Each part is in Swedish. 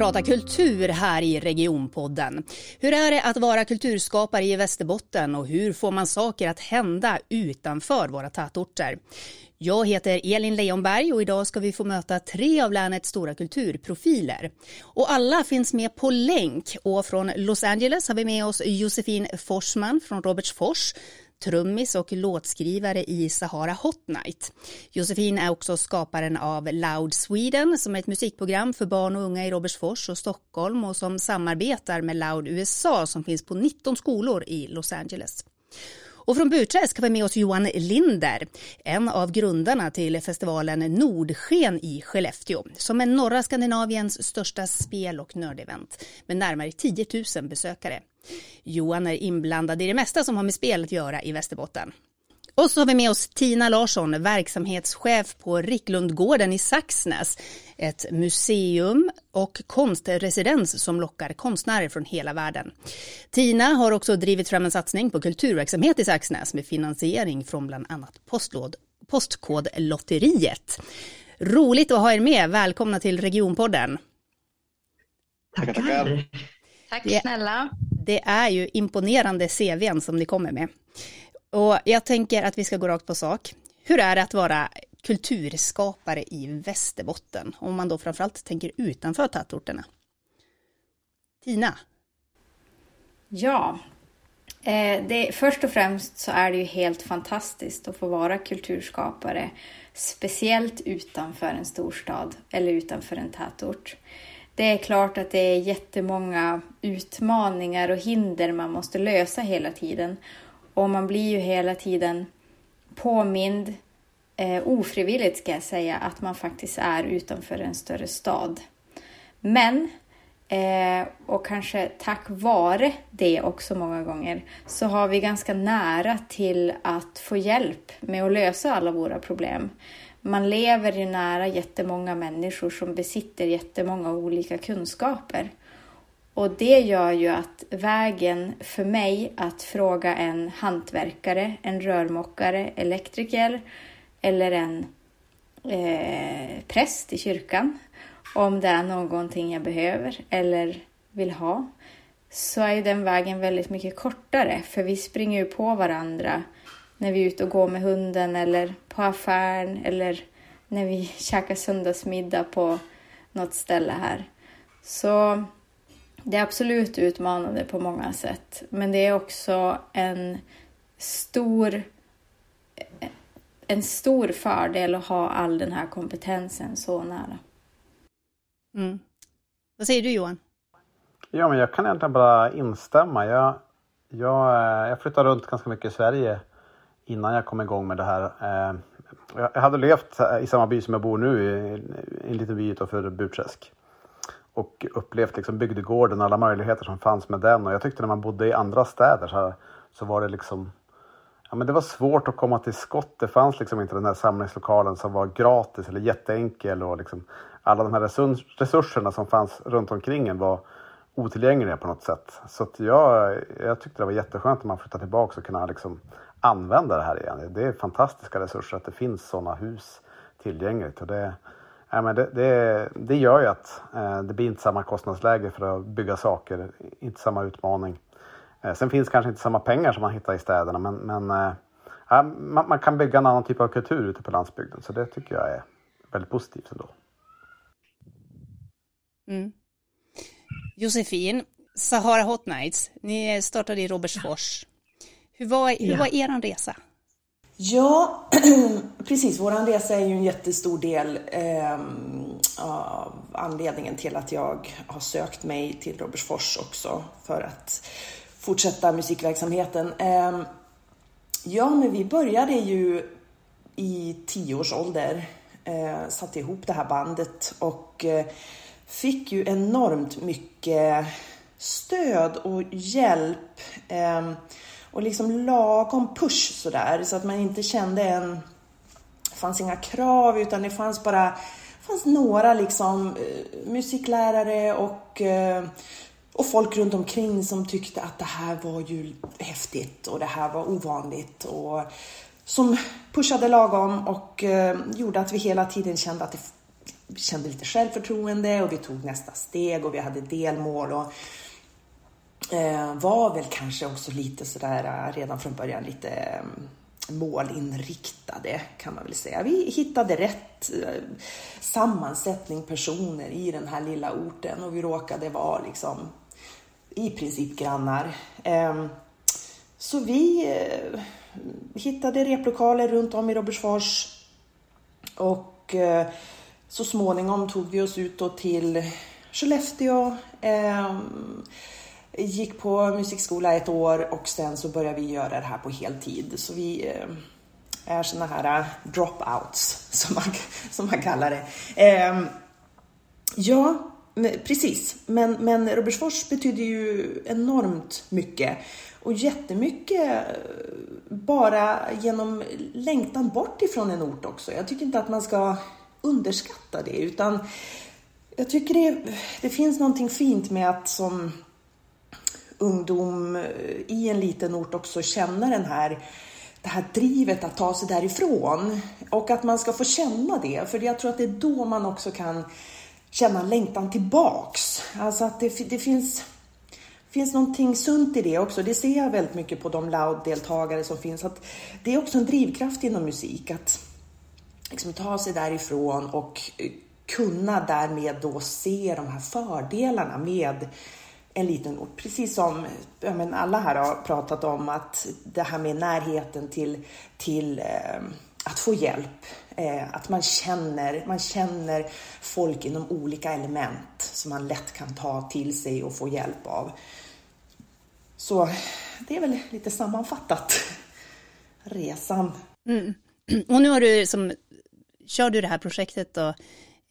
prata kultur här i Regionpodden. Hur är det att vara kulturskapare i Västerbotten och hur får man saker att hända utanför våra tätorter? Jag heter Elin Leonberg och idag ska vi få möta tre av länets stora kulturprofiler. Och alla finns med på länk och från Los Angeles har vi med oss Josefin Forsman från Robertsfors trummis och låtskrivare i Sahara Hot Night. Josefin är också skaparen av Loud Sweden som är ett musikprogram för barn och unga i Robertsfors och Stockholm och som samarbetar med Loud USA som finns på 19 skolor i Los Angeles. Och från Burträsk har vi med oss Johan Linder, en av grundarna till festivalen Nordsken i Skellefteå, som är norra Skandinaviens största spel och nördevent med närmare 10 000 besökare. Johan är inblandad i det mesta som har med spel att göra i Västerbotten. Och så har vi med oss Tina Larsson, verksamhetschef på Ricklundgården i Saxnäs. Ett museum och konstresidens som lockar konstnärer från hela världen. Tina har också drivit fram en satsning på kulturverksamhet i Saxnäs med finansiering från bland annat postlåd, Postkodlotteriet. Roligt att ha er med. Välkomna till Regionpodden. Tackar, tackar. Tack snälla. Det är ju imponerande CVn som ni kommer med. Och jag tänker att vi ska gå rakt på sak. Hur är det att vara kulturskapare i Västerbotten? Om man då framförallt tänker utanför tätorterna. Tina? Ja, eh, det, först och främst så är det ju helt fantastiskt att få vara kulturskapare. Speciellt utanför en storstad eller utanför en tätort. Det är klart att det är jättemånga utmaningar och hinder man måste lösa hela tiden. Och man blir ju hela tiden påmind, eh, ofrivilligt ska jag säga, att man faktiskt är utanför en större stad. Men, eh, och kanske tack vare det också många gånger, så har vi ganska nära till att få hjälp med att lösa alla våra problem. Man lever ju nära jättemånga människor som besitter jättemånga olika kunskaper. Och det gör ju att vägen för mig att fråga en hantverkare, en rörmokare, elektriker eller en eh, präst i kyrkan om det är någonting jag behöver eller vill ha så är den vägen väldigt mycket kortare för vi springer ju på varandra när vi är ute och går med hunden eller på affären eller när vi käkar söndagsmiddag på något ställe här. Så det är absolut utmanande på många sätt, men det är också en stor, en stor fördel att ha all den här kompetensen så nära. Mm. Vad säger du Johan? Ja, men jag kan egentligen bara instämma. Jag, jag, eh, jag flyttade runt ganska mycket i Sverige innan jag kom igång med det här. Eh, jag hade levt i samma by som jag bor nu, i en liten by utanför Burträsk och upplevt liksom bygdegården och alla möjligheter som fanns med den. Och jag tyckte när man bodde i andra städer så, så var det liksom Ja, men det var svårt att komma till skott. Det fanns liksom inte den här samlingslokalen som var gratis eller jätteenkel och liksom alla de här resurserna som fanns runt omkring en var otillgängliga på något sätt. Så att jag, jag tyckte det var jätteskönt att man flyttade tillbaka och kunna liksom använda det här igen. Det är fantastiska resurser att det finns sådana hus tillgängligt. Och det, Ja, men det, det, det gör ju att eh, det blir inte samma kostnadsläge för att bygga saker, inte samma utmaning. Eh, sen finns kanske inte samma pengar som man hittar i städerna men, men eh, ja, man, man, kan bygga en annan typ av kultur ute på landsbygden så det tycker jag är väldigt positivt ändå. Mm. Josefin, Sahara Hot Nights, ni startade i Robertsfors. Hur var, hur var er resa? Ja, precis. Vår resa är ju en jättestor del eh, av anledningen till att jag har sökt mig till Robertsfors också för att fortsätta musikverksamheten. Eh, ja, men vi började ju i tio års ålder, eh, satte ihop det här bandet och eh, fick ju enormt mycket stöd och hjälp. Ehm, och liksom lagom push sådär så att man inte kände en... Det fanns inga krav utan det fanns bara det fanns några liksom eh, musiklärare och, eh, och folk runt omkring som tyckte att det här var ju häftigt och det här var ovanligt och som pushade lagom och eh, gjorde att vi hela tiden kände att det, vi kände lite självförtroende och vi tog nästa steg och vi hade delmål och Eh, var väl kanske också lite sådär eh, redan från början lite eh, målinriktade kan man väl säga. Vi hittade rätt sammansättning personer i den här lilla orten och vi råkade vara liksom i princip grannar. Ehm, så vi hittade replokaler runt om i Robertsfors och så småningom tog vi oss ut till Skellefteå, ehm, gick på musikskola ett år och sen så började vi göra det här på heltid. Så vi eh, är såna här eh, dropouts som man, som man kallar det. Ehm, ja, precis. Men, men Robertsfors betyder ju enormt mycket. Och jättemycket eh, bara genom längtan bort ifrån en ort också. Jag tycker inte att man ska underskatta det utan jag tycker det, det finns någonting fint med att som ungdom eh, i en liten ort också känna den här det här drivet att ta sig därifrån och att man ska få känna det. För jag tror att det är då man också kan känna längtan tillbaks. Alltså att det, det finns, finns någonting sunt i det också. Det ser jag väldigt mycket på de Loud-deltagare som finns. Att det är också en drivkraft inom musik att liksom ta sig därifrån och eh, kunna därmed då se de här fördelarna med en liten ort. Precis som ja, men alla här har pratat om att det här med närheten till, till eh, att få hjälp, eh, att man känner, man känner folk inom olika element som man lätt kan ta till sig och få hjälp av. Så det är väl lite sammanfattat resan. Mm. Och nu har du som, kör du det här projektet då,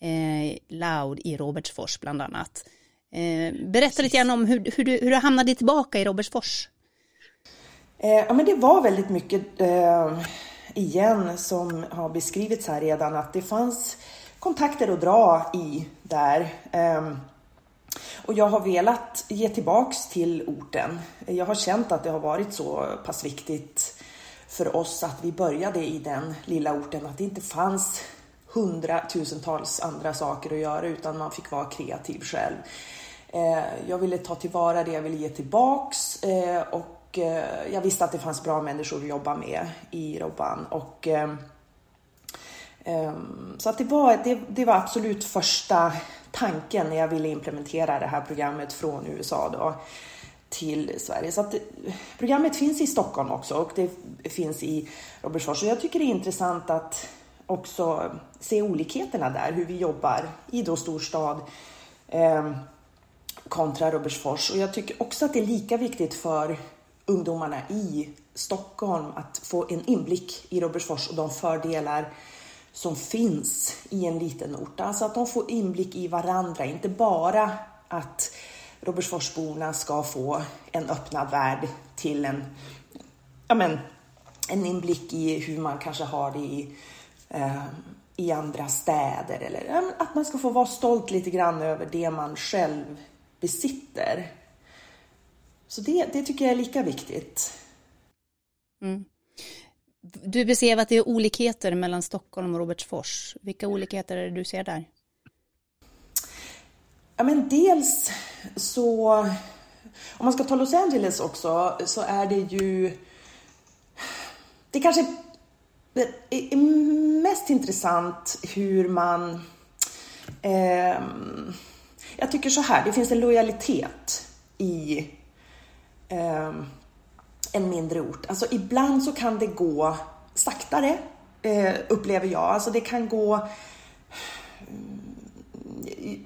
eh, Loud i Robertsfors bland annat. Eh, berätta lite grann om hur, hur, du, hur du hamnade tillbaka i Robertsfors. Eh, ja, men det var väldigt mycket eh, igen som har beskrivits här redan att det fanns kontakter att dra i där. Eh, och jag har velat ge tillbaks till orten. Jag har känt att det har varit så pass viktigt för oss att vi började i den lilla orten, att det inte fanns hundratusentals andra saker att göra utan man fick vara kreativ själv. Eh, jag ville ta tillvara det jag ville ge tillbaks eh, och eh, jag visste att det fanns bra människor att jobba med i Robban. Och, eh, ehm, så att det, var, det, det var absolut första tanken när jag ville implementera det här programmet från USA då till Sverige. Så att eh, programmet finns i Stockholm också och det finns i Robertsfors. Och jag tycker det är intressant att också se olikheterna där, hur vi jobbar i då storstad eh, kontra Robertsfors. Och jag tycker också att det är lika viktigt för ungdomarna i Stockholm att få en inblick i Robertsfors och de fördelar som finns i en liten ort. Alltså att de får inblick i varandra, inte bara att Robertsforsborna ska få en öppnad värld till en, ja men, en inblick i hur man kanske har det i, eh, i andra städer eller att man ska få vara stolt lite grann över det man själv besitter. Så det, det tycker jag är lika viktigt. Mm. Du beskrev att det är olikheter mellan Stockholm och Robertsfors. Vilka olikheter är det du ser där? Ja, men dels så, om man ska ta Los Angeles också, så är det ju, det kanske är mest intressant hur man, eh, jag tycker så här, det finns en lojalitet i eh, en mindre ort. Alltså ibland så kan det gå saktare, eh, upplever jag. Alltså det kan gå eh,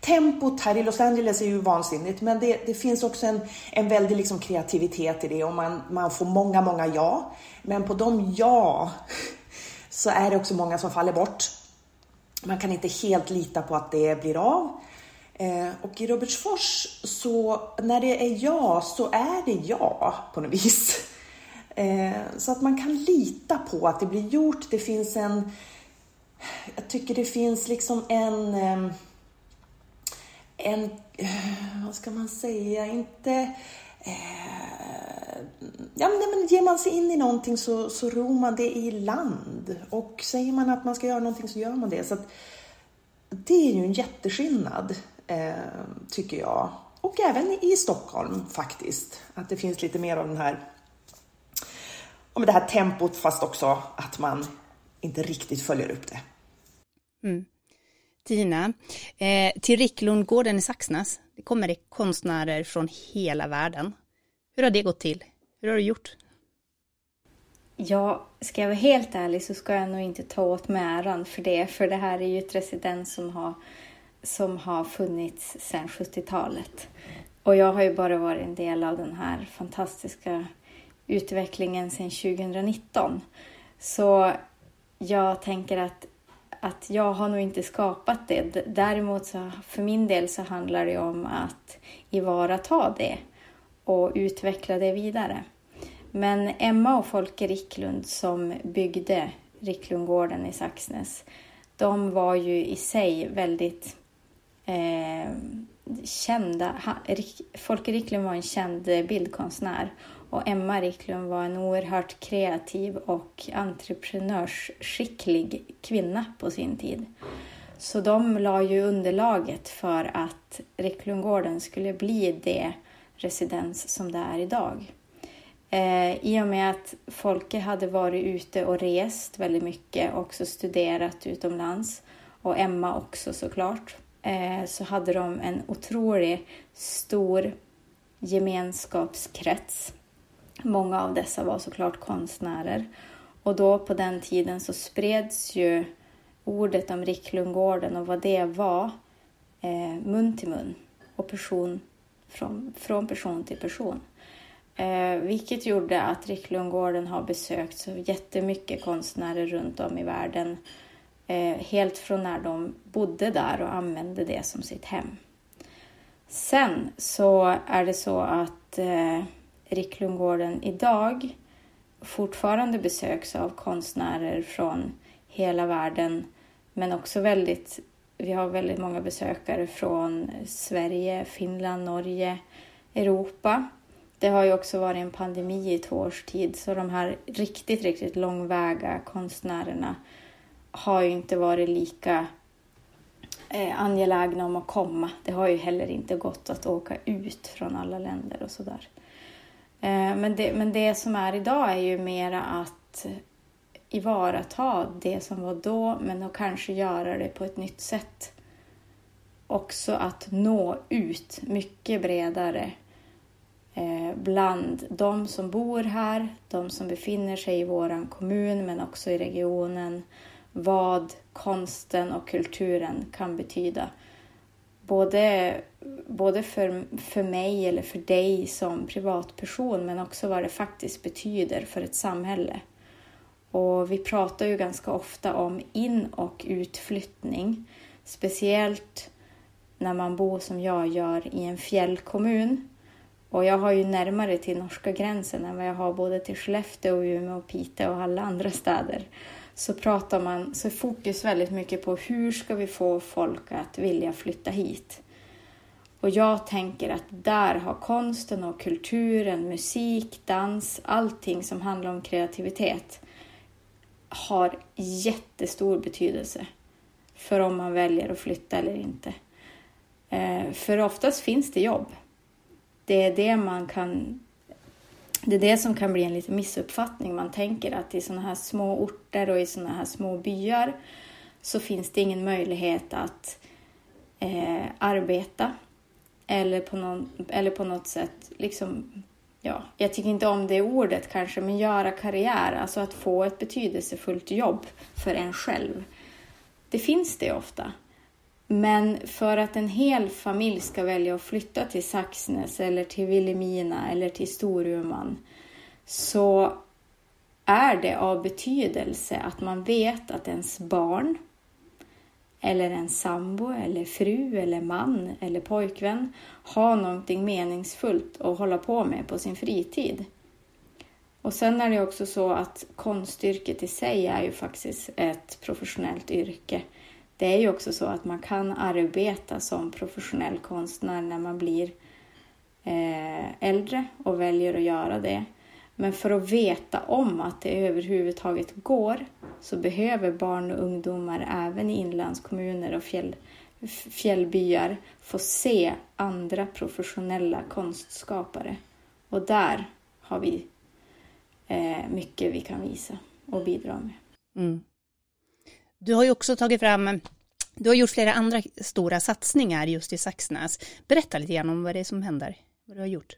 tempot här i Los Angeles är ju vansinnigt, men det, det finns också en, en väldig liksom kreativitet i det och man, man får många, många ja. Men på de ja så är det också många som faller bort. Man kan inte helt lita på att det blir av. Eh, och i Robertsfors, så när det är ja, så är det ja på något vis. Eh, så att man kan lita på att det blir gjort. Det finns en... Jag tycker det finns liksom en... Ehm, en... Eh, vad ska man säga? Inte... Eh, ja, men ger man sig in i någonting så, så ror man det i land. Och säger man att man ska göra någonting så gör man det. Så att, det är ju en jätteskillnad, tycker jag. Och även i Stockholm faktiskt. Att det finns lite mer av den här, om det här tempot fast också att man inte riktigt följer upp det. Mm. Tina, eh, till Ricklundgården i Saxnäs det kommer det konstnärer från hela världen. Hur har det gått till? Hur har du gjort? Ja, ska jag vara helt ärlig så ska jag nog inte ta åt mig äran för det, för det här är ju ett residens som har, som har funnits sedan 70-talet. Och jag har ju bara varit en del av den här fantastiska utvecklingen sedan 2019. Så jag tänker att, att jag har nog inte skapat det. Däremot så för min del så handlar det om att ivarata det och utveckla det vidare. Men Emma och Folke Ricklund som byggde Ricklundgården i Saxnäs, de var ju i sig väldigt eh, kända. Folke Ricklund var en känd bildkonstnär och Emma Ricklund var en oerhört kreativ och entreprenörsskicklig kvinna på sin tid. Så de la ju underlaget för att Ricklundgården skulle bli det residens som det är idag. Eh, I och med att Folke hade varit ute och rest väldigt mycket och också studerat utomlands och Emma också såklart, Eh, så hade de en otroligt stor gemenskapskrets. Många av dessa var såklart konstnärer och då på den tiden så spreds ju ordet om Ricklundgården och vad det var eh, mun till mun och person från, från person till person. Eh, vilket gjorde att Ricklundgården har besökt så jättemycket konstnärer runt om i världen. Eh, helt från när de bodde där och använde det som sitt hem. Sen så är det så att eh, Ricklundgården idag fortfarande besöks av konstnärer från hela världen men också väldigt, vi har väldigt många besökare från Sverige, Finland, Norge, Europa det har ju också varit en pandemi i två års tid så de här riktigt, riktigt långväga konstnärerna har ju inte varit lika eh, angelägna om att komma. Det har ju heller inte gått att åka ut från alla länder och sådär. Eh, men, det, men det som är idag är ju mera att ivarata det som var då men att kanske göra det på ett nytt sätt. Också att nå ut mycket bredare Eh, bland de som bor här, de som befinner sig i vår kommun men också i regionen, vad konsten och kulturen kan betyda. Både, både för, för mig eller för dig som privatperson men också vad det faktiskt betyder för ett samhälle. Och vi pratar ju ganska ofta om in och utflyttning, speciellt när man bor som jag gör i en fjällkommun och jag har ju närmare till norska gränsen än vad jag har både till Skellefteå, Umeå, Piteå och alla andra städer. Så pratar man, så är fokus väldigt mycket på hur ska vi få folk att vilja flytta hit? Och jag tänker att där har konsten och kulturen, musik, dans, allting som handlar om kreativitet har jättestor betydelse för om man väljer att flytta eller inte. Eh, för oftast finns det jobb det är det man kan det är det som kan bli en liten missuppfattning. Man tänker att i sådana här små orter och i sådana här små byar så finns det ingen möjlighet att eh, arbeta eller på, någon, eller på något sätt liksom ja, jag tycker inte om det ordet kanske, men göra karriär, alltså att få ett betydelsefullt jobb för en själv. Det finns det ofta. Men för att en hel familj ska välja att flytta till Saxnäs eller till Vilhelmina eller till Storuman så är det av betydelse att man vet att ens barn eller en sambo eller fru eller man eller pojkvän har någonting meningsfullt att hålla på med på sin fritid. Och sen är det också så att konstyrket i sig är ju faktiskt ett professionellt yrke det är ju också så att man kan arbeta som professionell konstnär när man blir eh, äldre och väljer att göra det. Men för att veta om att det överhuvudtaget går så behöver barn och ungdomar även i inlandskommuner och fjäll, fjällbyar få se andra professionella konstskapare. Och där har vi eh, mycket vi kan visa och bidra med. Mm. Du har ju också tagit fram du har gjort flera andra stora satsningar just i Saxnäs. Berätta lite grann om vad det är som händer, vad du har gjort.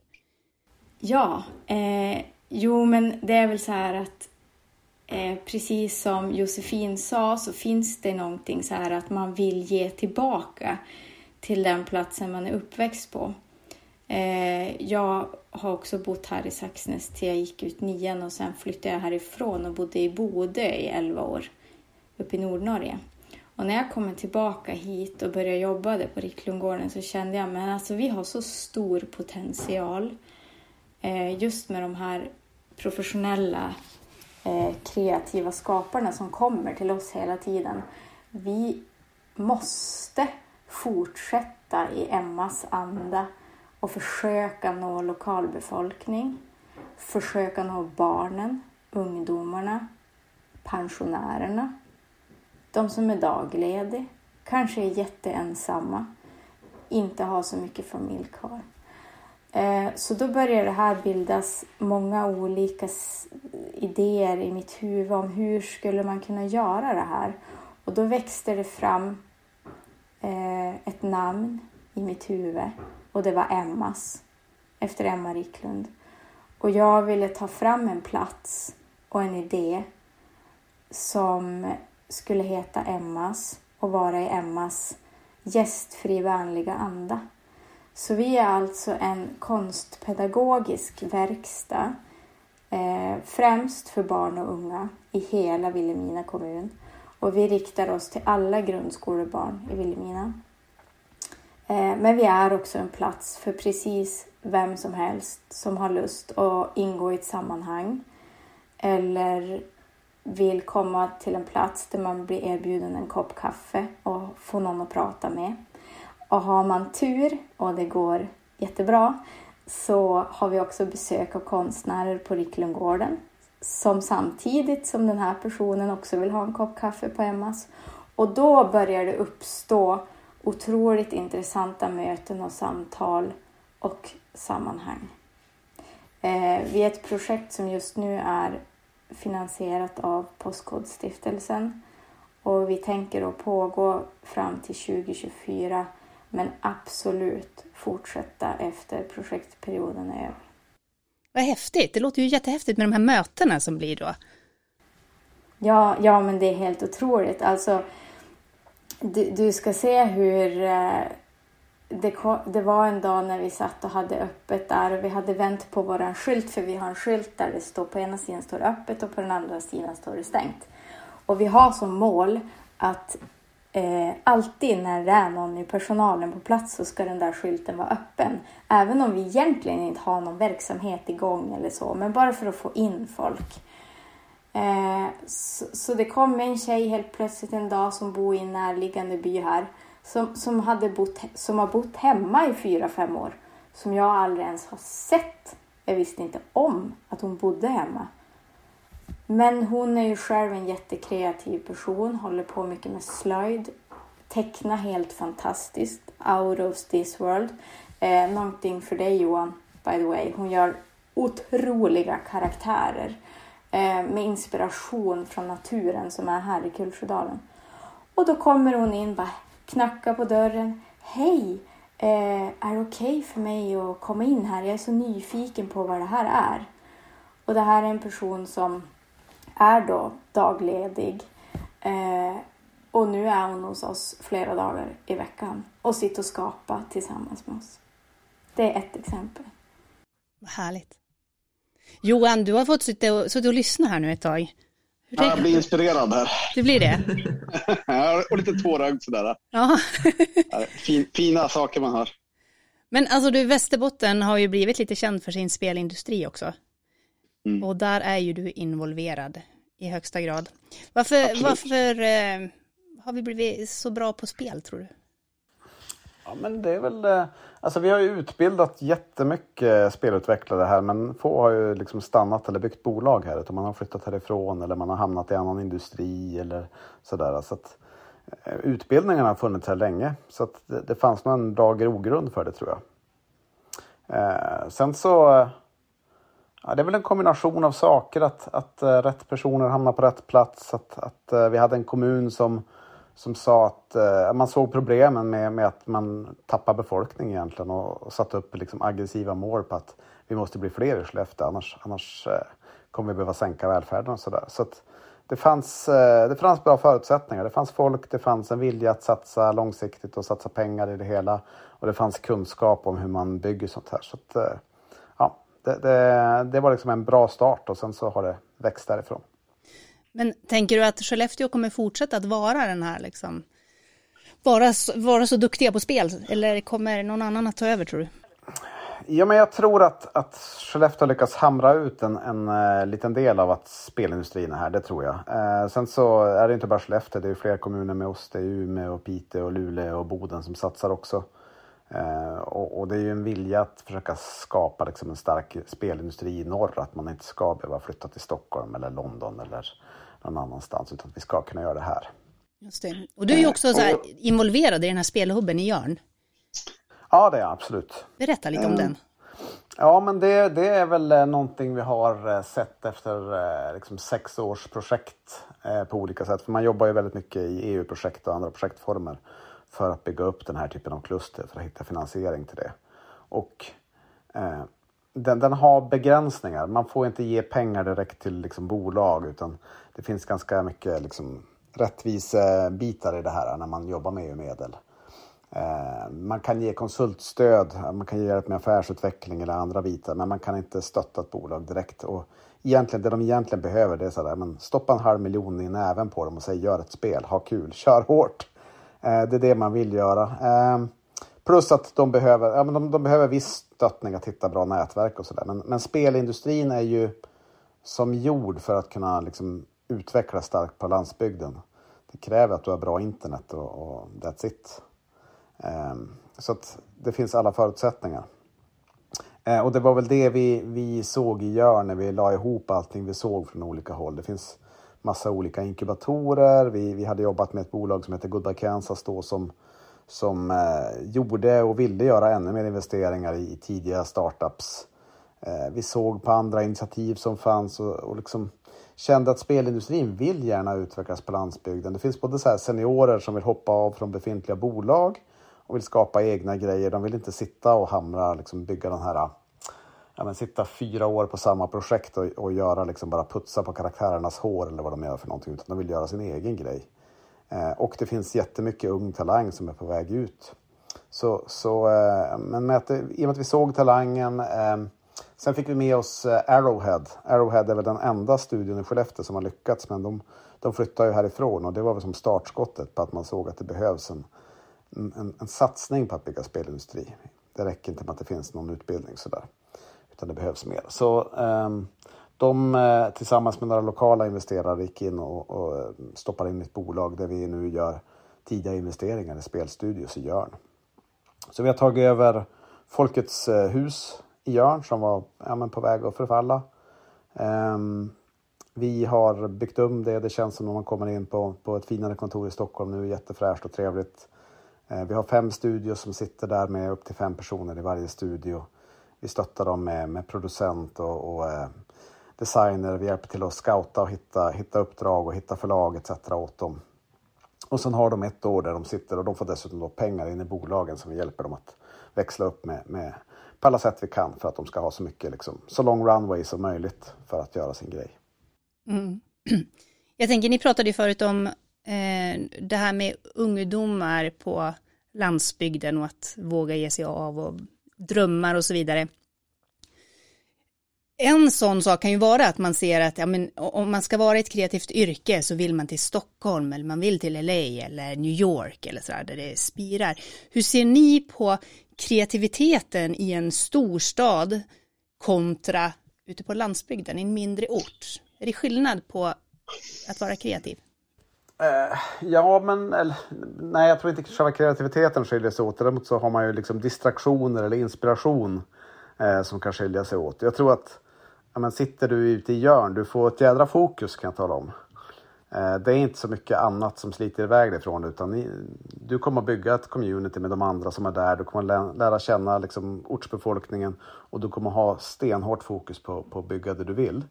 Ja, eh, jo men det är väl så här att eh, precis som Josefin sa så finns det någonting så här att man vill ge tillbaka till den platsen man är uppväxt på. Eh, jag har också bott här i Saxnäs till jag gick ut nian och sen flyttade jag härifrån och bodde i Bodö i elva år uppe i Nordnorge. Och när jag kommer tillbaka hit och började jobba på Ricklundgården så kände jag men alltså vi har så stor potential eh, just med de här professionella eh, kreativa skaparna som kommer till oss hela tiden. Vi måste fortsätta i Emmas anda och försöka nå lokalbefolkning, försöka nå barnen, ungdomarna, pensionärerna, de som är dagledig, kanske är jätteensamma, inte har så mycket familj kvar. Eh, så då börjar det här bildas många olika idéer i mitt huvud om hur skulle man kunna göra det här. Och då växte det fram eh, ett namn i mitt huvud och det var Emmas, efter Emma Riklund. Och jag ville ta fram en plats och en idé som skulle heta Emmas och vara i Emmas gästfri vänliga anda. Så vi är alltså en konstpedagogisk verkstad eh, främst för barn och unga i hela Vilhelmina kommun. Och vi riktar oss till alla grundskolebarn i Vilhelmina. Eh, men vi är också en plats för precis vem som helst som har lust att ingå i ett sammanhang eller vill komma till en plats där man blir erbjuden en kopp kaffe och få någon att prata med. Och har man tur och det går jättebra så har vi också besök av konstnärer på Ricklundgården som samtidigt som den här personen också vill ha en kopp kaffe på Emmas. Och då börjar det uppstå otroligt intressanta möten och samtal och sammanhang. Eh, vi är ett projekt som just nu är finansierat av Postkodstiftelsen och vi tänker att pågå fram till 2024 men absolut fortsätta efter projektperioden är över. Vad häftigt! Det låter ju jättehäftigt med de här mötena som blir då. Ja, ja men det är helt otroligt. Alltså, du, du ska se hur det, det, det, var en dag när vi satt och hade öppet där och vi hade vänt på vår skylt för vi har en skylt där det står på ena sidan står öppet och på den andra sidan står det stängt. Och vi har som mål att eh, alltid när det är någon i personalen på plats så ska den där skylten vara öppen. Även om vi egentligen inte har någon verksamhet igång eller så, men bara för att få in folk. Eh, så, så, det kom en tjej helt plötsligt en dag som bor i en närliggande by här som, som, hade bott, som har bott hemma i fyra, fem år. Som jag aldrig ens har sett. Jag visste inte om att hon bodde hemma. Men hon är ju själv en jättekreativ person, håller på mycket med slöjd, tecknar helt fantastiskt, out of this world. Eh, någonting för dig Johan, by the way. Hon gör otroliga karaktärer eh, med inspiration från naturen som är här i Kulsjödalen. Och då kommer hon in bara knackar på dörren. Hej! Eh, är det okej okay för mig att komma in här? Jag är så nyfiken på vad det här är. Och det här är en person som är då dagledig. Eh, och nu är hon hos oss flera dagar i veckan och sitter och skapar tillsammans med oss. Det är ett exempel. Vad härligt. Johan, du har fått sitta och, sitta och lyssna här nu ett tag. Ja, jag blir inspirerad här. Det blir det? ja, och lite tårögd sådär. Ja. fin, fina saker man hör. Men alltså du, Västerbotten har ju blivit lite känd för sin spelindustri också. Mm. Och där är ju du involverad i högsta grad. Varför, varför eh, har vi blivit så bra på spel tror du? Ja, men det är väl... Eh, alltså vi har ju utbildat jättemycket spelutvecklare här men få har ju liksom stannat eller byggt bolag här utan man har flyttat härifrån eller man har hamnat i annan industri eller sådär. Så att, eh, utbildningarna har funnits här länge så att det, det fanns nog en bra grogrund för det tror jag. Eh, sen så... Ja, det är väl en kombination av saker att, att eh, rätt personer hamnar på rätt plats. Att, att vi hade en kommun som, som sa att eh, man såg problemen med, med att man tappar befolkning egentligen och, och satte upp liksom aggressiva mål på att vi måste bli fler i Skellefteå annars, annars eh, kommer vi behöva sänka välfärden och sådär. Så att det, fanns, eh, det fanns bra förutsättningar. Det fanns folk, det fanns en vilja att satsa långsiktigt och satsa pengar i det hela. Och det fanns kunskap om hur man bygger sånt här. Så att, eh, ja, det, det, det var liksom en bra start och sen så har det växt därifrån. Men tänker du att Skellefteå kommer fortsätta att vara den här liksom, vara, så- vara så duktiga på spel? Eller kommer någon annan att ta över tror du? Ja, men jag tror att, att Skellefteå har lyckats hamra ut en, en eh, liten del av att spelindustrin är här, det tror jag. Eh, sen så är det inte bara Skellefteå, det är fler kommuner med oss. Det är Umeå, och Piteå, och Luleå och Boden som satsar också. Eh, och, och det är ju en vilja att försöka skapa liksom en stark spelindustri i norr, att man inte ska behöva flytta till Stockholm eller London eller någon annanstans, utan att vi ska kunna göra det här. Just det. Och du är ju också så här, involverad i den här spelhubben i Jörn. Ja, det är jag absolut. Berätta lite om den. Ja, men det, det är väl eh, någonting vi har eh, sett efter eh, liksom sex års projekt eh, på olika sätt. För man jobbar ju väldigt mycket i EU-projekt och andra projektformer för att bygga upp den här typen av kluster för att hitta finansiering till det. Och eh, den, den har begränsningar. Man får inte ge pengar direkt till liksom, bolag utan det finns ganska mycket liksom, rättvisebitar i det här när man jobbar med EU-medel. Eh, man kan ge konsultstöd, man kan ge hjälp med affärsutveckling eller andra bitar, men man kan inte stötta ett bolag direkt. Och egentligen, det de egentligen behöver det är sådär, men stoppa en halv miljon i näven på dem och säg gör ett spel, ha kul, kör hårt. Eh, det är det man vill göra. Eh, plus att de behöver, ja, men de, de behöver viss stöttning att hitta bra nätverk och sådär. Men, men spelindustrin är ju som gjord för att kunna liksom utvecklas starkt på landsbygden. Det kräver att du har bra internet och, och that's it. Ehm, så att det finns alla förutsättningar. Eh, Och det var väl det vi, vi såg i Jörn när vi la ihop allting vi såg från olika håll. Det finns massa olika inkubatorer. Vi, vi hade jobbat med ett bolag som heter Goodbye Kansas då som, som eh, gjorde och ville göra ännu mer investeringar i, i tidiga startups. Eh, vi såg på andra initiativ som fanns och, och liksom kände att spelindustrin vill gärna utvecklas på landsbygden. Det finns både så här seniorer som vill hoppa av från befintliga bolag och vill skapa egna grejer. De vill inte sitta och hamra, liksom bygga den här ja, men sitta fyra år på samma projekt och, och göra liksom bara putsa på karaktärernas hår eller vad de gör för någonting. Utan de vill göra sin egen grej. Eh, och det finns jättemycket ung talang som är på väg ut. Så, så, eh, men med att, det- i och med att vi såg talangen. Eh, sen fick vi med oss eh, Arrowhead. Arrowhead är väl den enda studion i Skellefteå som har lyckats. Men de, de flyttar ju härifrån och det var väl som startskottet på att man såg att det behövs en, en, en satsning på att bygga spelindustri. Det räcker inte med att det finns någon utbildning sådär. Utan det behövs mer. Så ehm, de eh, tillsammans med några lokala investerare gick in och, och eh, stoppade in ett bolag där vi nu gör tidiga investeringar i spelstudios i Jörn. Så vi har tagit över Folkets hus Jörn som var ja, men på väg att förfalla. Um, vi har byggt om det. Det känns som när man kommer in på, på ett finare kontor i Stockholm nu. Jättefräscht och trevligt. Uh, Vi har fem studios som sitter där med upp till fem personer i varje studio. Vi stöttar dem med, med producent och, och uh, designer. Vi hjälper till att scouta och hitta, hitta uppdrag och hitta förlag etc. åt dem. Och sen har de ett år där de sitter och de får dessutom då pengar in i bolagen som vi hjälper dem att växla upp med, med på alla sätt vi kan för att de ska ha så mycket, liksom, så lång runway som möjligt för att göra sin grej. Mm. Jag tänker, ni pratade ju förut om eh, det här med ungdomar på landsbygden och att våga ge sig av och drömmar och så vidare. En sån sak kan ju vara att man ser att ja, men, om man ska vara i ett kreativt yrke så vill man till Stockholm eller man vill till LA eller New York eller sådär där det spirar. Hur ser ni på kreativiteten i en storstad kontra ute på landsbygden, i en mindre ort? Är det skillnad på att vara kreativ? Eh, ja, men eller, nej, jag tror inte själva kreativiteten skiljer sig åt. Däremot så har man ju liksom distraktioner eller inspiration eh, som kan skilja sig åt. Jag tror att ja, men sitter du ute i Jörn, du får ett jädra fokus kan jag tala om. Eh, det är inte så mycket annat som sliter iväg dig från det utan ni, du kommer att bygga ett community med de andra som är där. Du kommer att lära känna liksom, ortsbefolkningen och du kommer att ha stenhårt fokus på, på att bygga det du vill.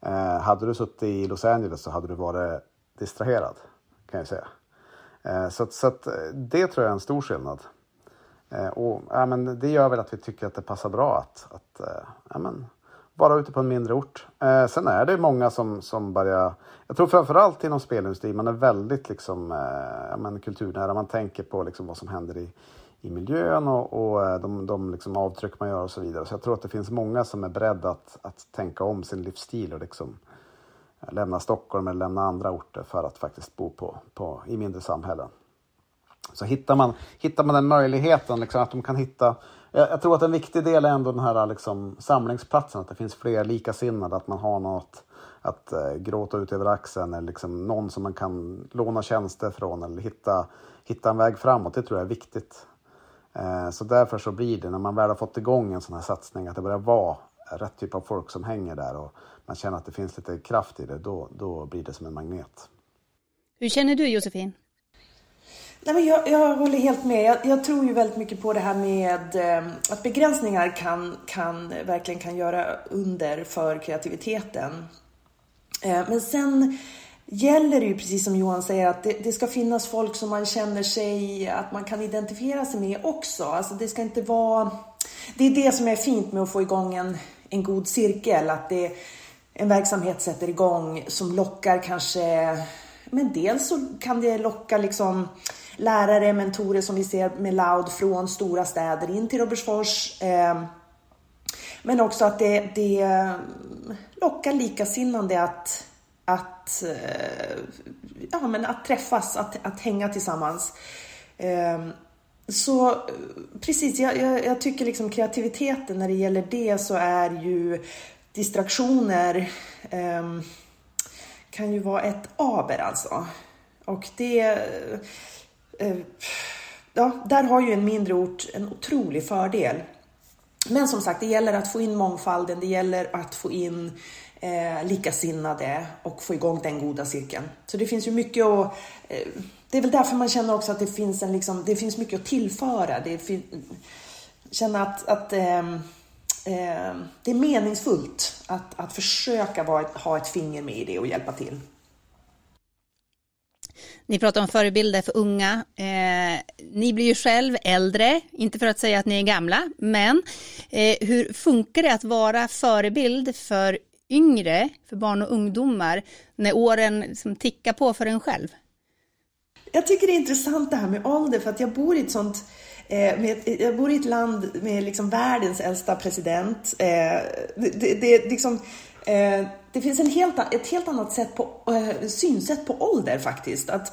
Eh, hade du suttit i Los Angeles så hade du varit distraherad kan jag säga. Eh, så, så att, eh, det tror jag är en stor skillnad. Eh, och ja, men det gör väl att vi tycker att det passar bra att, att eh, ja, men, vara ute på en mindre ort. Eh, sen är det många som, som börjar, jag tror framförallt inom spelindustrin, man är väldigt liksom, eh, men, kulturnära. Man tänker på liksom, vad som händer i, i miljön och, och eh, de, de liksom, avtryck man gör och så vidare. Så jag tror att det finns många som är beredda att, att tänka om sin livsstil och liksom, eh, lämna Stockholm eller lämna andra orter för att faktiskt bo på, på, i mindre samhällen. Så hittar man, hittar man den möjligheten, liksom, att de kan hitta jag, jag, tror att en viktig del är ändå den här liksom, samlingsplatsen, att det finns fler likasinnade, att man har något att eh, gråta ut över axeln eller liksom någon som man kan låna tjänster från eller hitta, hitta en väg framåt. Det tror jag är viktigt. Eh, så därför så blir det, när man väl har fått igång en sån här satsning, att det börjar vara rätt typ av folk som hänger där och man känner att det finns lite kraft i det, då, då blir det som en magnet. Hur känner du Josefin? Nej, men jag, jag håller helt med. Jag, jag, tror ju väldigt mycket på det här med eh, att begränsningar kan, kan, verkligen kan göra under för kreativiteten. Eh, men sen gäller det ju precis som Johan säger att det, det, ska finnas folk som man känner sig, att man kan identifiera sig med också. Alltså det ska inte vara... Det är det som är fint med att få igång en, en god cirkel, att det, en verksamhet sätter igång som lockar kanske men dels så kan det locka liksom lärare, mentorer som vi ser med Loud från stora städer in till Robertsfors. Ehm, men också att det, det eh, lockar likasinnande att, att, eh, ja, men att träffas, att, att hänga tillsammans. Ehm, så eh, precis, jag, jag, jag, tycker liksom kreativiteten när det gäller det så är ju distraktioner ehm, kan ju vara ett aber alltså. Och det Eh, ja, där har ju en mindre ort en otrolig fördel. Men som sagt, det gäller att få in mångfalden, det gäller att få in eh, likasinnade och få igång den goda cirkeln. Så det finns ju mycket att... Eh, det är väl därför man känner också att det finns, en, liksom, det finns mycket att tillföra. Det fin, känna att, att eh, eh, det är meningsfullt att, att försöka vara, ha ett finger med i det och hjälpa till. Ni pratar om förebilder för unga. Eh, ni blir ju själv äldre, inte för att säga att ni är gamla, men eh, hur funkar det att vara förebild för yngre, för barn och ungdomar, när åren liksom tickar på för en själv? Jag tycker det är intressant det här med ålder, för att jag bor i ett sånt eh, med, jag bor i ett land med liksom världens äldsta president. Eh, det, det, det, liksom, Eh, det finns en helt, ett helt annat sätt på, eh, synsätt på ålder faktiskt. Att,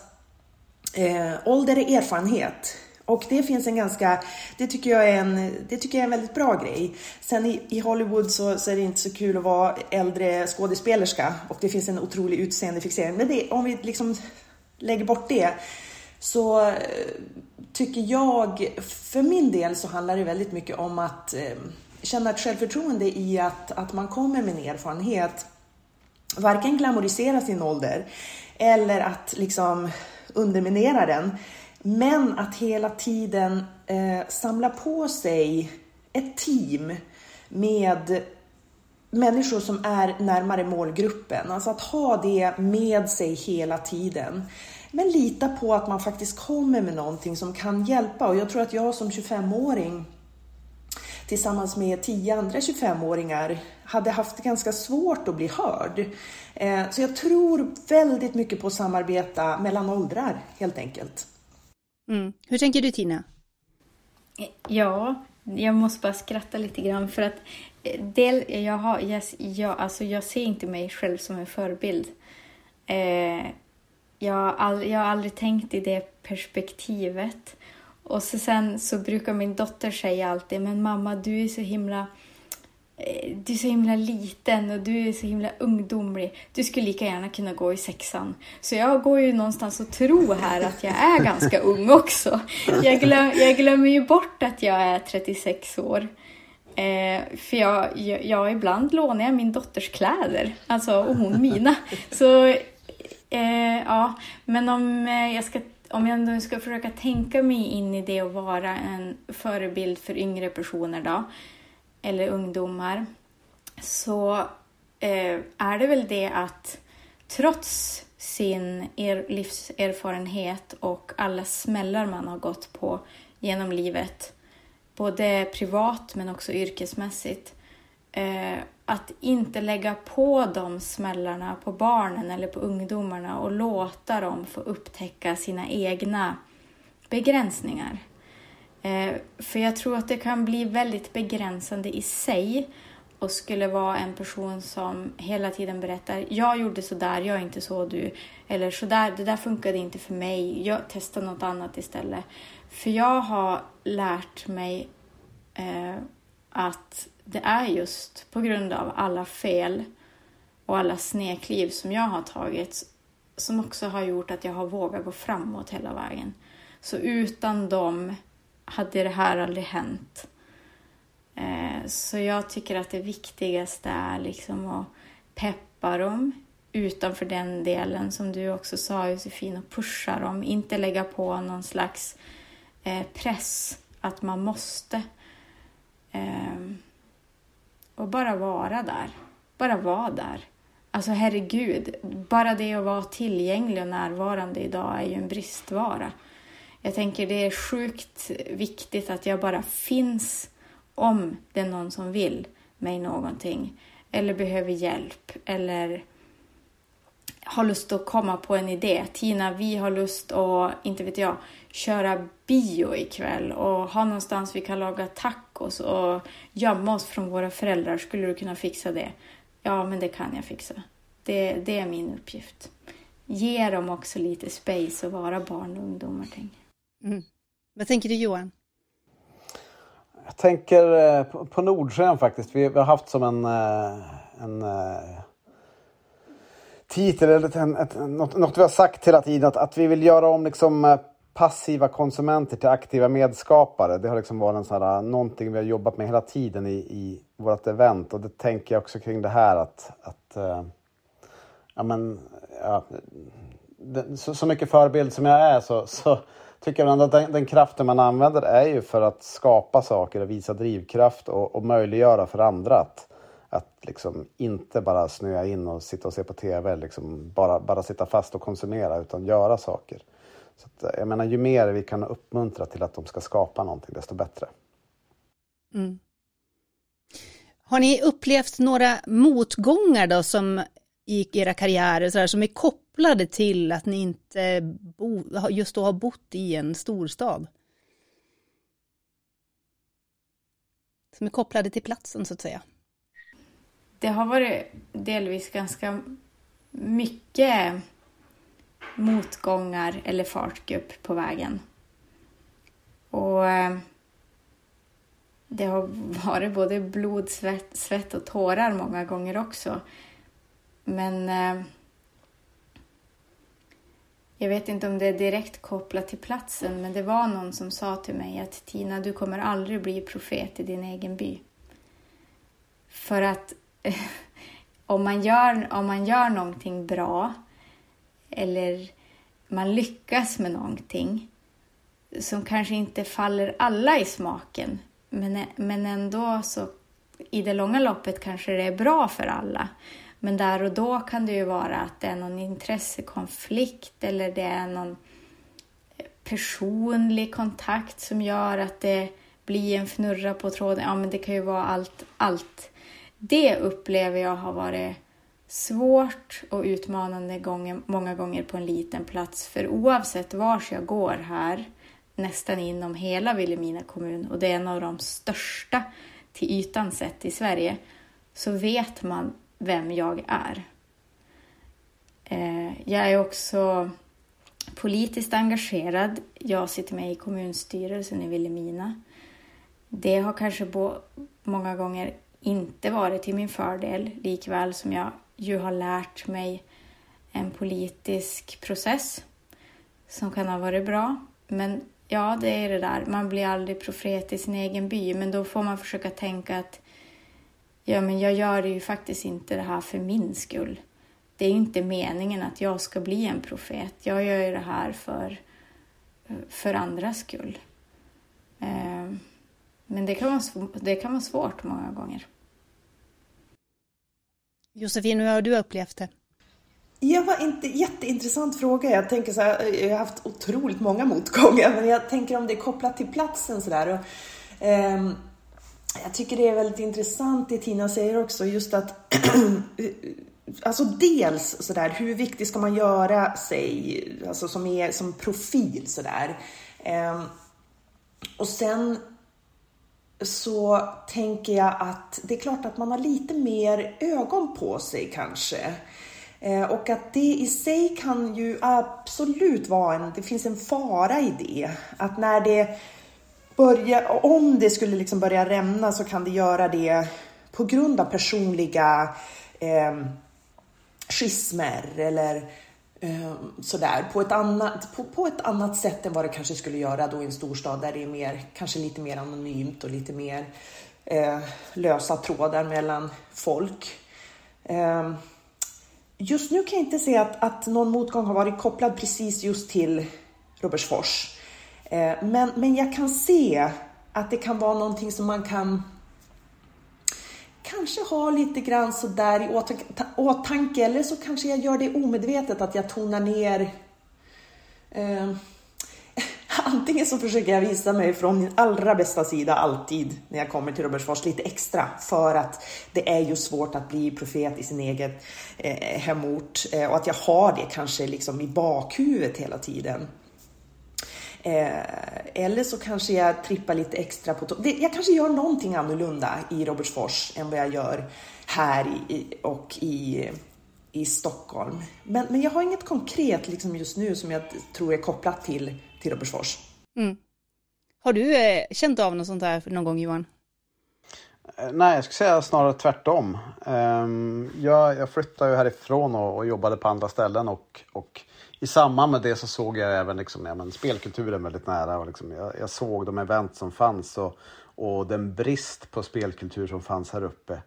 eh, ålder är erfarenhet. Och det finns en ganska, det tycker jag är en, det tycker jag är en väldigt bra grej. Sen i, i Hollywood så, så, är det inte så kul att vara äldre skådespelerska och det finns en otrolig utseendefixering. Men det, om vi liksom lägger bort det så eh, tycker jag, för min del så handlar det väldigt mycket om att eh, känna ett självförtroende i att, att man kommer med en erfarenhet. Varken glamorisera sin ålder eller att liksom underminera den. Men att hela tiden eh, samla på sig ett team med människor som är närmare målgruppen. Alltså att ha det med sig hela tiden. Men lita på att man faktiskt kommer med någonting som kan hjälpa. Och jag tror att jag som 25-åring tillsammans med tio andra 25-åringar hade haft ganska svårt att bli hörd. Eh, så jag tror väldigt mycket på att samarbeta mellan åldrar helt enkelt. Mm. Hur tänker du Tina? Ja, jag måste bara skratta lite grann för att eh, del, jag, har, jag, jag, alltså jag ser inte mig själv som en förebild. Eh, jag, all, jag har aldrig tänkt i det perspektivet. Och så sen så brukar min dotter säga alltid, men mamma du är så himla eh, du är så himla liten och du är så himla ungdomlig. Du skulle lika gärna kunna gå i sexan. Så jag går ju någonstans och tror här att jag är ganska ung också. Jag, glöm, jag glömmer ju bort att jag är 36 år. Eh, för jag, jag, jag, ibland lånar jag min dotters kläder, alltså och hon mina. Så eh, ja, men om eh, jag ska om jag nu ska försöka tänka mig in i det och vara en förebild för yngre personer då, eller ungdomar, så eh, är det väl det att trots sin er, livserfarenhet och alla smällar man har gått på genom livet, både privat men också yrkesmässigt, eh, att inte lägga på de smällarna på barnen eller på ungdomarna och låta dem få upptäcka sina egna begränsningar. Eh, för jag tror att det kan bli väldigt begränsande i sig och skulle vara en person som hela tiden berättar jag gjorde så där, jag är inte så du, eller så där, det där funkade inte för mig, jag testar något annat istället. För jag har lärt mig eh, att det är just på grund av alla fel och alla snekliv som jag har tagit som också har gjort att jag har vågat gå framåt hela vägen. Så utan dem hade det här aldrig hänt. Eh, så jag tycker att det viktigaste är liksom att peppa dem utanför den delen som du också sa Josefin, och pusha dem, inte lägga på någon slags eh, press att man måste. Ehm, och bara vara där. Bara vara där. Alltså herregud, bara det att vara tillgänglig och närvarande idag är ju en bristvara. Jag tänker det är sjukt viktigt att jag bara finns om det är någon som vill mig någonting eller behöver hjälp eller har lust att komma på en idé. Tina, vi har lust att, inte vet jag, köra bio ikväll och ha någonstans vi kan laga tacos och gömma oss från våra föräldrar. Skulle du kunna fixa det? Ja, men det kan jag fixa. Det, det är min uppgift. Ge dem också lite space och vara barn och ungdomar. Tänker. Mm. Vad tänker du Johan? Jag tänker eh, på Nordsjön faktiskt. Vi, har haft som en, eh, en eh, titel eller ett, ett, något, något vi har sagt hela tiden att, att vi vill göra om liksom eh, passiva konsumenter till aktiva medskapare. Det har liksom varit en sån här, eh, någonting vi har jobbat med hela tiden i, i vårt event och det tänker jag också kring det här att, att eh, ja men, ja, så, så mycket förebild som jag är så, så tycker jag att den, den, kraften man använder är ju för att skapa saker och visa drivkraft och, och möjliggöra för andra att, att liksom inte bara snöa in och sitta och se på TV, liksom bara, bara sitta fast och konsumera utan göra saker. Så att, eh, jag menar, ju mer vi kan uppmuntra till att de ska skapa någonting, desto bättre. Mm. Har ni upplevt några motgångar då som i era karriärer så där, som är kopplade till att ni inte bo, just då har bott i en storstad? Som är kopplade till platsen så att säga. Det har varit delvis ganska mycket motgångar eller fartgupp på vägen. Och eh, det har varit både blod, svett, svett och tårar många gånger också. Men eh, jag vet inte om det är direkt kopplat till platsen, men det var någon som sa till mig att Tina, du kommer aldrig bli profet i din egen by. För att om, man gör, om man gör någonting bra eller man lyckas med någonting som kanske inte faller alla i smaken, men, men ändå så i det långa loppet kanske det är bra för alla. Men där och då kan det ju vara att det är någon intressekonflikt eller det är någon personlig kontakt som gör att det blir en fnurra på tråden. Ja, men det kan ju vara allt. allt. Det upplever jag har varit svårt och utmanande gånger, många gånger på en liten plats. För oavsett var jag går här, nästan inom hela Vilhelmina kommun, och det är en av de största till ytan sett i Sverige, så vet man vem jag är. Eh, jag är också politiskt engagerad. Jag sitter med i kommunstyrelsen i Vilhelmina. Det har kanske många gånger inte varit till min fördel, likväl som jag ju har lärt mig en politisk process som kan ha varit bra. Men ja, det är det där, man blir aldrig profet i sin egen by, men då får man försöka tänka att ja, men jag gör ju faktiskt inte det här för min skull. Det är ju inte meningen att jag ska bli en profet. Jag gör ju det här för, för andras skull. Eh, men det kan, vara, det kan vara svårt många gånger. Josefin, hur har du upplevt det? Det var inte jätteintressant fråga. Jag tänker så här, jag har haft otroligt många motgångar, men jag tänker om det är kopplat till platsen så där. Och, eh, jag tycker det är väldigt intressant det Tina säger också, just att Alltså dels sådär, hur viktig ska man göra sig, alltså som, är, som profil sådär. Eh, och sen så tänker jag att det är klart att man har lite mer ögon på sig kanske. Eh, och att det i sig kan ju absolut vara en, det finns en fara i det. Att när det börjar, om det skulle liksom börja rämna så kan det göra det på grund av personliga eh, schismer eller eh, Ehm, sådär på ett, annat, på, på, ett annat sätt än vad det kanske skulle göra då i en storstad där det är mer, kanske lite mer anonymt och lite mer eh, lösa trådar mellan folk. Eh, just nu kan jag inte se att, att någon motgång har varit kopplad precis just till Robertsfors. Eh, men, men jag kan se att det kan vara någonting som man kan kanske ha lite grann sådär i åtanke, eller så kanske jag gör det omedvetet att jag tonar ner eh, Antingen så försöker jag visa mig från min allra bästa sida alltid när jag kommer till Robertsfors lite extra för att det är ju svårt att bli profet i sin egen eh, hemort eh, och att jag har det kanske liksom i bakhuvudet hela tiden. Eh, eller så kanske jag trippar lite extra på topp. Jag kanske gör någonting annorlunda i Robertsfors än vad jag gör här i, och i, i Stockholm. Men, men jag har inget konkret liksom just nu som jag tror är kopplat till, till Robertsfors. Mm. Har du eh, känt av något sånt här någon gång Johan? Eh, nej, jag skulle säga snarare tvärtom. Um, jag, jag flyttade ju härifrån och, och jobbade på andra ställen och, och i samband med det så såg jag även liksom, ja, men spelkulturen väldigt nära. Och liksom, jag, jag, såg de event som fanns och, och den brist på spelkultur som fanns här uppe.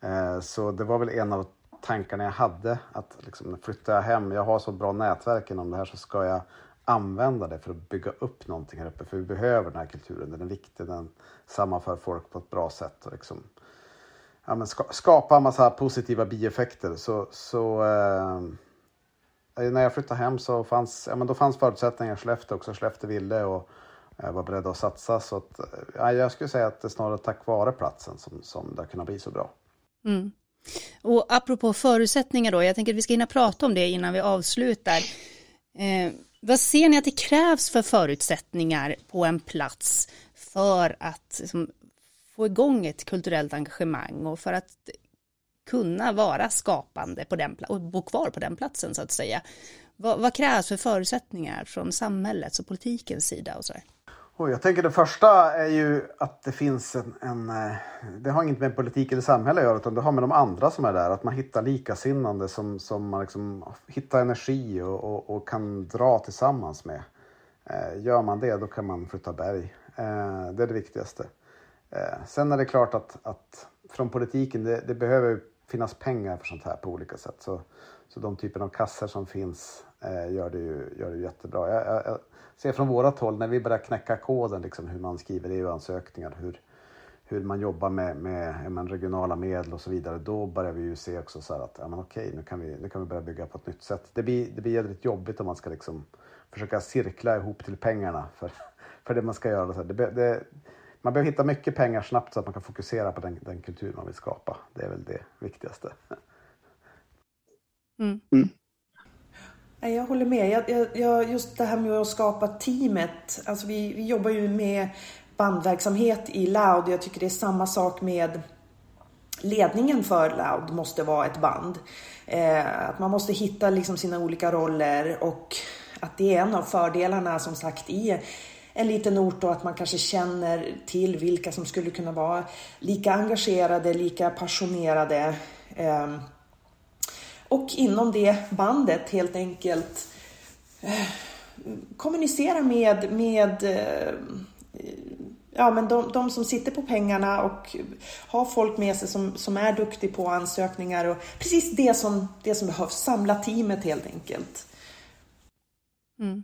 Eh, så det var väl en av tankarna jag hade. Att liksom, flyttar jag hem, jag har så bra nätverk inom det här så ska jag använda det för att bygga upp någonting här uppe. För vi behöver den här kulturen, den är viktig, den sammanför folk på ett bra sätt. Och liksom, ja, men ska, skapa en massa positiva bieffekter. Så, så eh, Eh, när jag flyttade hem så fanns, ja, men då fanns förutsättningar. Skellefteå också. Skellefteå ville och jag var beredd att satsa. Så att, eh, ja, jag skulle säga att det är snarare tack vare platsen som, som det har kunnat bli så bra. Mm. Och apropå förutsättningar då, jag tänker att vi ska hinna prata om det innan vi avslutar. Eh, vad ser ni att det krävs för förutsättningar på en plats för att liksom, få igång ett kulturellt engagemang och för att kunna vara skapande på den och bo kvar på den platsen så att säga. Vad, vad krävs för förutsättningar från samhällets och politikens sida och så där? Och jag tänker det första är ju att det finns en, en, eh, Det har inget med politik eller samhälle att göra utan det har med de andra som är där. Att man hittar likasinnande som, som man liksom hittar energi och, och, och kan dra tillsammans med. Eh, gör man det då kan man flytta berg. Eh, det är det viktigaste. Sen är det klart att, att från politiken, det, det behöver finnas pengar för sånt här på olika sätt. Så, så de typen av kassor som finns eh, gör, det ju, gör det jättebra. Jag, jag, jag ser från vårat håll när vi börjar knäcka koden, liksom, hur man skriver EU-ansökningar, hur, hur man jobbar med, med, med, regionala medel och så vidare. Då börjar vi ju se också så att ja, men okej, nu kan, vi, nu kan vi börja bygga på ett nytt sätt. Det blir, det blir jävligt jobbigt om man ska liksom försöka cirkla ihop till pengarna för, för det man ska göra. Det, det, man behöver hitta mycket pengar snabbt så att man kan fokusera på den, den kultur man vill skapa. Det är väl det viktigaste. Mm. Mm. Jag håller med. Jag, jag, just det här med att skapa teamet. Alltså vi, vi jobbar ju med bandverksamhet i Loud. Jag tycker det är samma sak med ledningen för Loud måste vara ett band. Eh, att man måste hitta liksom sina olika roller och att det är en av fördelarna som sagt i en liten ort och att man kanske känner till vilka som skulle kunna vara lika engagerade, lika passionerade. Ehm, och inom det bandet helt enkelt eh, kommunicera med, med eh, ja, men de, de, som sitter på pengarna och har folk med sig som, som är duktiga på ansökningar och precis det som, det som behövs, samla teamet helt enkelt. Mm.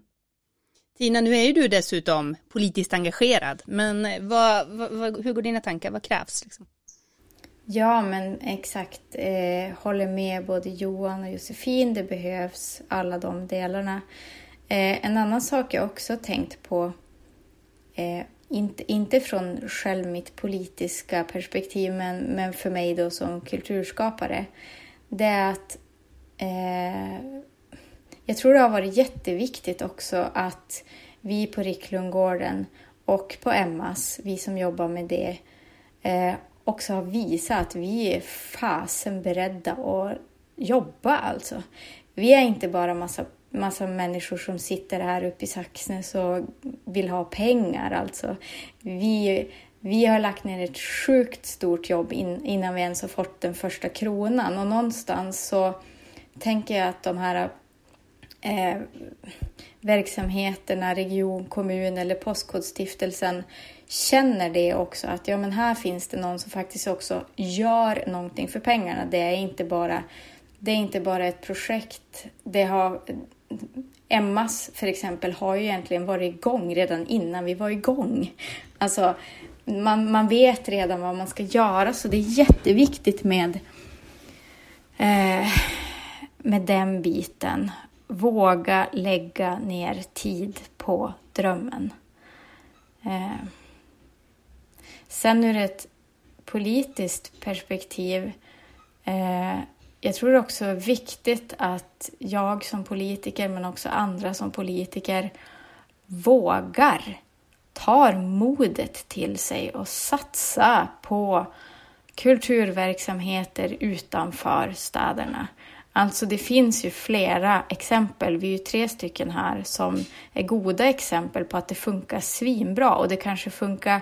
Tina, nu är ju du dessutom politiskt engagerad, men eh, vad, vad, hur går dina tankar? Vad krävs? Liksom? Ja, men exakt. Eh, håller med både Johan och Josefin. Det behövs alla de delarna. Eh, en annan sak jag också tänkt på, eh, inte, inte från själv mitt politiska perspektiv, men, men för mig då som kulturskapare, det är att eh, jag tror det har varit jätteviktigt också att vi på Ricklundgården och på Emmas, vi som jobbar med det, eh, också har visat att vi är fasen beredda att jobba alltså. Vi är inte bara massa, massa människor som sitter här uppe i Saxnäs och vill ha pengar alltså. Vi, vi har lagt ner ett sjukt stort jobb in, innan vi ens har fått den första kronan och någonstans så tänker jag att de här eh, verksamheterna, region, kommun eller Postkodstiftelsen känner det också att ja, men här finns det någon som faktiskt också gör någonting för pengarna. Det är inte bara, det är inte bara ett projekt. Det har, Emmas för exempel har ju egentligen varit igång redan innan vi var igång. Alltså, man, man vet redan vad man ska göra så det är jätteviktigt med, eh, med den biten våga lägga ner tid på drömmen. Eh. Sen ur ett politiskt perspektiv, eh, jag tror också det är viktigt att jag som politiker, men också andra som politiker, vågar, tar modet till sig och satsa på kulturverksamheter utanför städerna. Alltså det finns ju flera exempel, vi är ju tre stycken här, som är goda exempel på att det funkar svinbra och det kanske funkar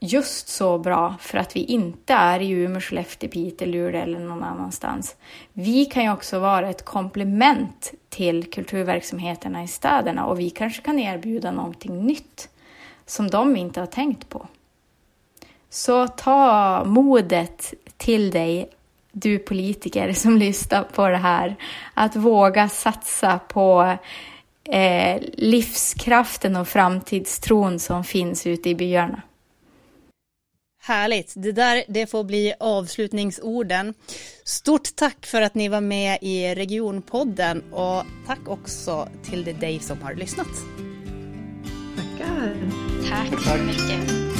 just så bra för att vi inte är i Umeå, Skellefteå, Piteå, Luleå eller någon annanstans. Vi kan ju också vara ett komplement till kulturverksamheterna i städerna och vi kanske kan erbjuda någonting nytt som de inte har tänkt på. Så ta modet till dig du politiker som lyssnar på det här, att våga satsa på eh, livskraften och framtidstron som finns ute i byarna. Härligt, det där det får bli avslutningsorden. Stort tack för att ni var med i Regionpodden och tack också till dig som har lyssnat. Tackar. Tack så mycket.